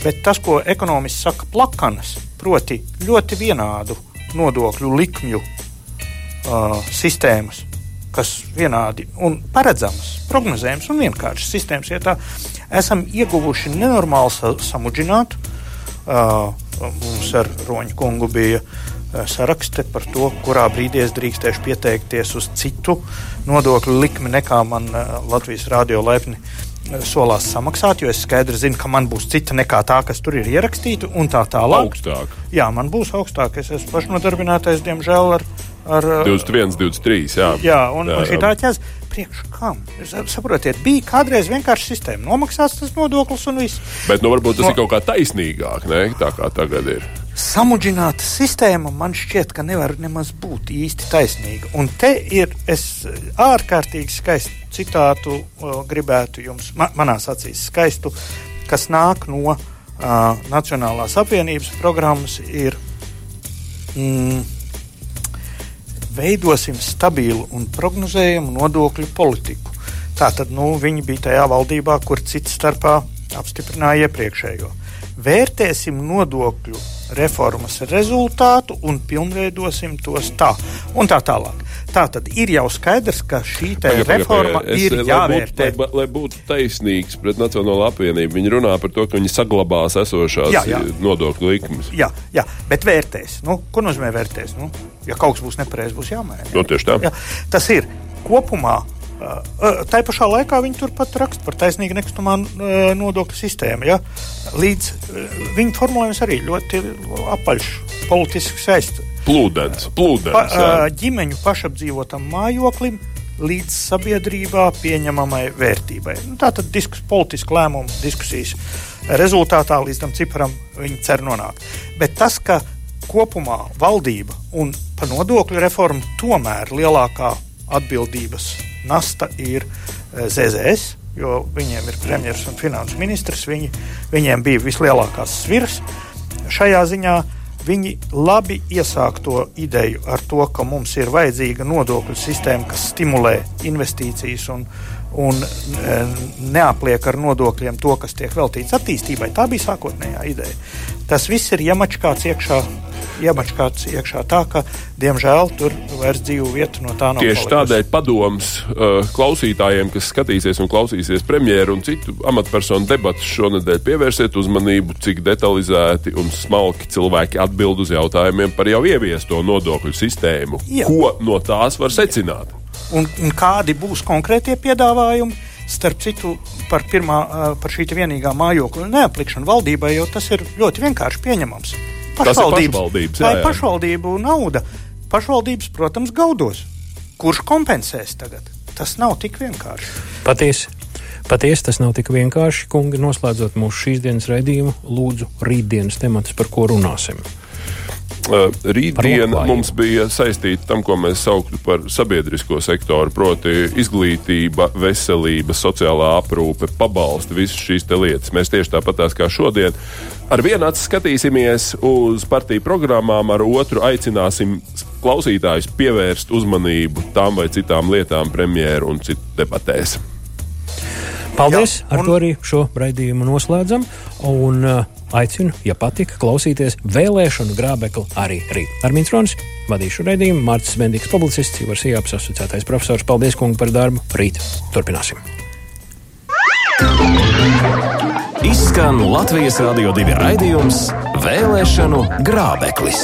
Bet tas, ko ekonomists saka, plakanas, proti, ļoti vienādu nodokļu likmju uh, sistēmas, kas vienādi un paredzamas, prognozējamas un vienkāršas sistēmas, ja tā esam ieguvuši nenormāli sa samudžinātu. Uh, mums ar Roņa kungu bija sarakste par to, kurā brīdī es drīkstēšu pieteikties uz citu nodokļu likmi nekā man Latvijas rādio laipni solās samaksāt, jo es skaidri zinu, ka man būs cita nekā tā, kas tur ir ierakstīta, un tā tālāk. Augstāk. Jā, man būs augstāk. Es esmu pašnodarbinātais, diemžēl, ar. ar 21, 23. Jā, jā un, jā, un šī tā ķēze. Priekš kam? Saprotiet, bija kādreiz vienkārši sistēma. Nomaksās tas nodoklis un viss. Bet nu, varbūt tas no... ir kaut kā taisnīgāk, ne? tā kā tagad ir samudžināta sistēma man šķiet, ka nevar nemaz būt īsti taisnīga. Un te ir ārkārtīgi skaistu citātu, uh, gribētu jums, ma manās acīs, skaistu, kas nāk no uh, Nacionālās apvienības programmas, ir mm, veidosim stabilu un prognozējumu nodokļu politiku. Tātad nu, viņi bija tajā valdībā, kur cits starpā apstiprināja iepriekšējo vērtēsim nodokļu reformas rezultātu un pilnveidosim tos tā un tā tālāk. Tā tad ir jau skaidrs, ka šī reforma es, ir jāvērtē. Lai būtu, lai, lai būtu taisnīgs pret Nacionālo apvienību, viņi runā par to, ka viņi saglabās esošās jā, jā. nodokļu likmes. Jā, jā, bet vērtēs. Nu, ko nozīmē vērtēs? Nu, ja kaut kas būs nepareizs, būs jāmaina. No, nu, tieši tā. Jā, tas ir kopumā Tā pašā laikā viņi turpat raksta par taisnīgu nekustamā nodokļu sistēmu. Ja? Līdz viņa formulējums arī ļoti apaļš, politiski saistīts. Plūdens, plūdens. Pa, ģimeņu pašapdzīvotam mājoklim līdz sabiedrībā pieņemamai vērtībai. Nu, tā tad diskus, politiski lēmumu diskusijas rezultātā līdz tam ciparam viņi cer nonākt. Bet tas, ka kopumā valdība un pa nodokļu reformu tomēr lielākā atbildības nasta ir eh, ZZS, jo viņiem ir premjerministrs un finanses ministrs. Viņi, viņiem bija vislielākās sviras šajā ziņā. Viņi labi iesāk to ideju ar to, ka mums ir vajadzīga nodokļu sistēma, kas stimulē investīcijas un, un eh, neapliek ar nodokļiem to, kas tiek veltīts attīstībai. Tā bija sākotnējā ideja. Tas viss ir iemačkāts iekšā iemačkāts iekšā tā, ka, diemžēl, tur vairs dzīvu vietu no tā nav. Tieši palikusi. tādēļ padoms uh, klausītājiem, kas skatīsies un klausīsies premjeru un citu amatpersonu debatas šonadēļ, pievērsiet uzmanību, cik detalizēti un smalki cilvēki atbild uz jautājumiem par jau ieviesto nodokļu sistēmu. Jā. Ko no tās var secināt? Un, un kādi būs konkrētie piedāvājumi? Starp citu, par, pirmā, par šī vienīgā mājokļa neaplikšanu valdībai, jo tas ir ļoti vienkārši pieņemams pašvaldības. jā, jā. pašvaldību nauda. Pašvaldības, protams, gaudos. Kurš kompensēs tagad? Tas nav tik vienkārši. Patiesi. Patiesi tas nav tik vienkārši, kungi. Noslēdzot mūsu šīs dienas raidījumu, lūdzu, rītdienas temats, par ko runāsim. Rītdiena mums bija saistīta tam, ko mēs sauktu par sabiedrisko sektoru, proti, izglītība, veselība, sociālā aprūpe, pabalsti, visas šīs lietas. Mēs tieši tāpat kā šodien ar vienu acu skatīsimies uz partiju programmām, ar otru aicināsim klausītājus pievērst uzmanību tām vai citām lietām, premjeru un citu debatēs. Paldies! Jā, un... Ar to arī šo raidījumu noslēdzam. Un, uh, Aicinu, ja patika, klausīties vēlēšanu grābekli arī rīt. Armīns Ronis, vadīšu raidījumu, Mārcis Mendīgs, publicists, Ivars Jāps, asociētais profesors. Paldies, kungi, par darbu. Rīt turpināsim. Izskan Latvijas Rādio 2 raidījums Vēlēšanu grābeklis.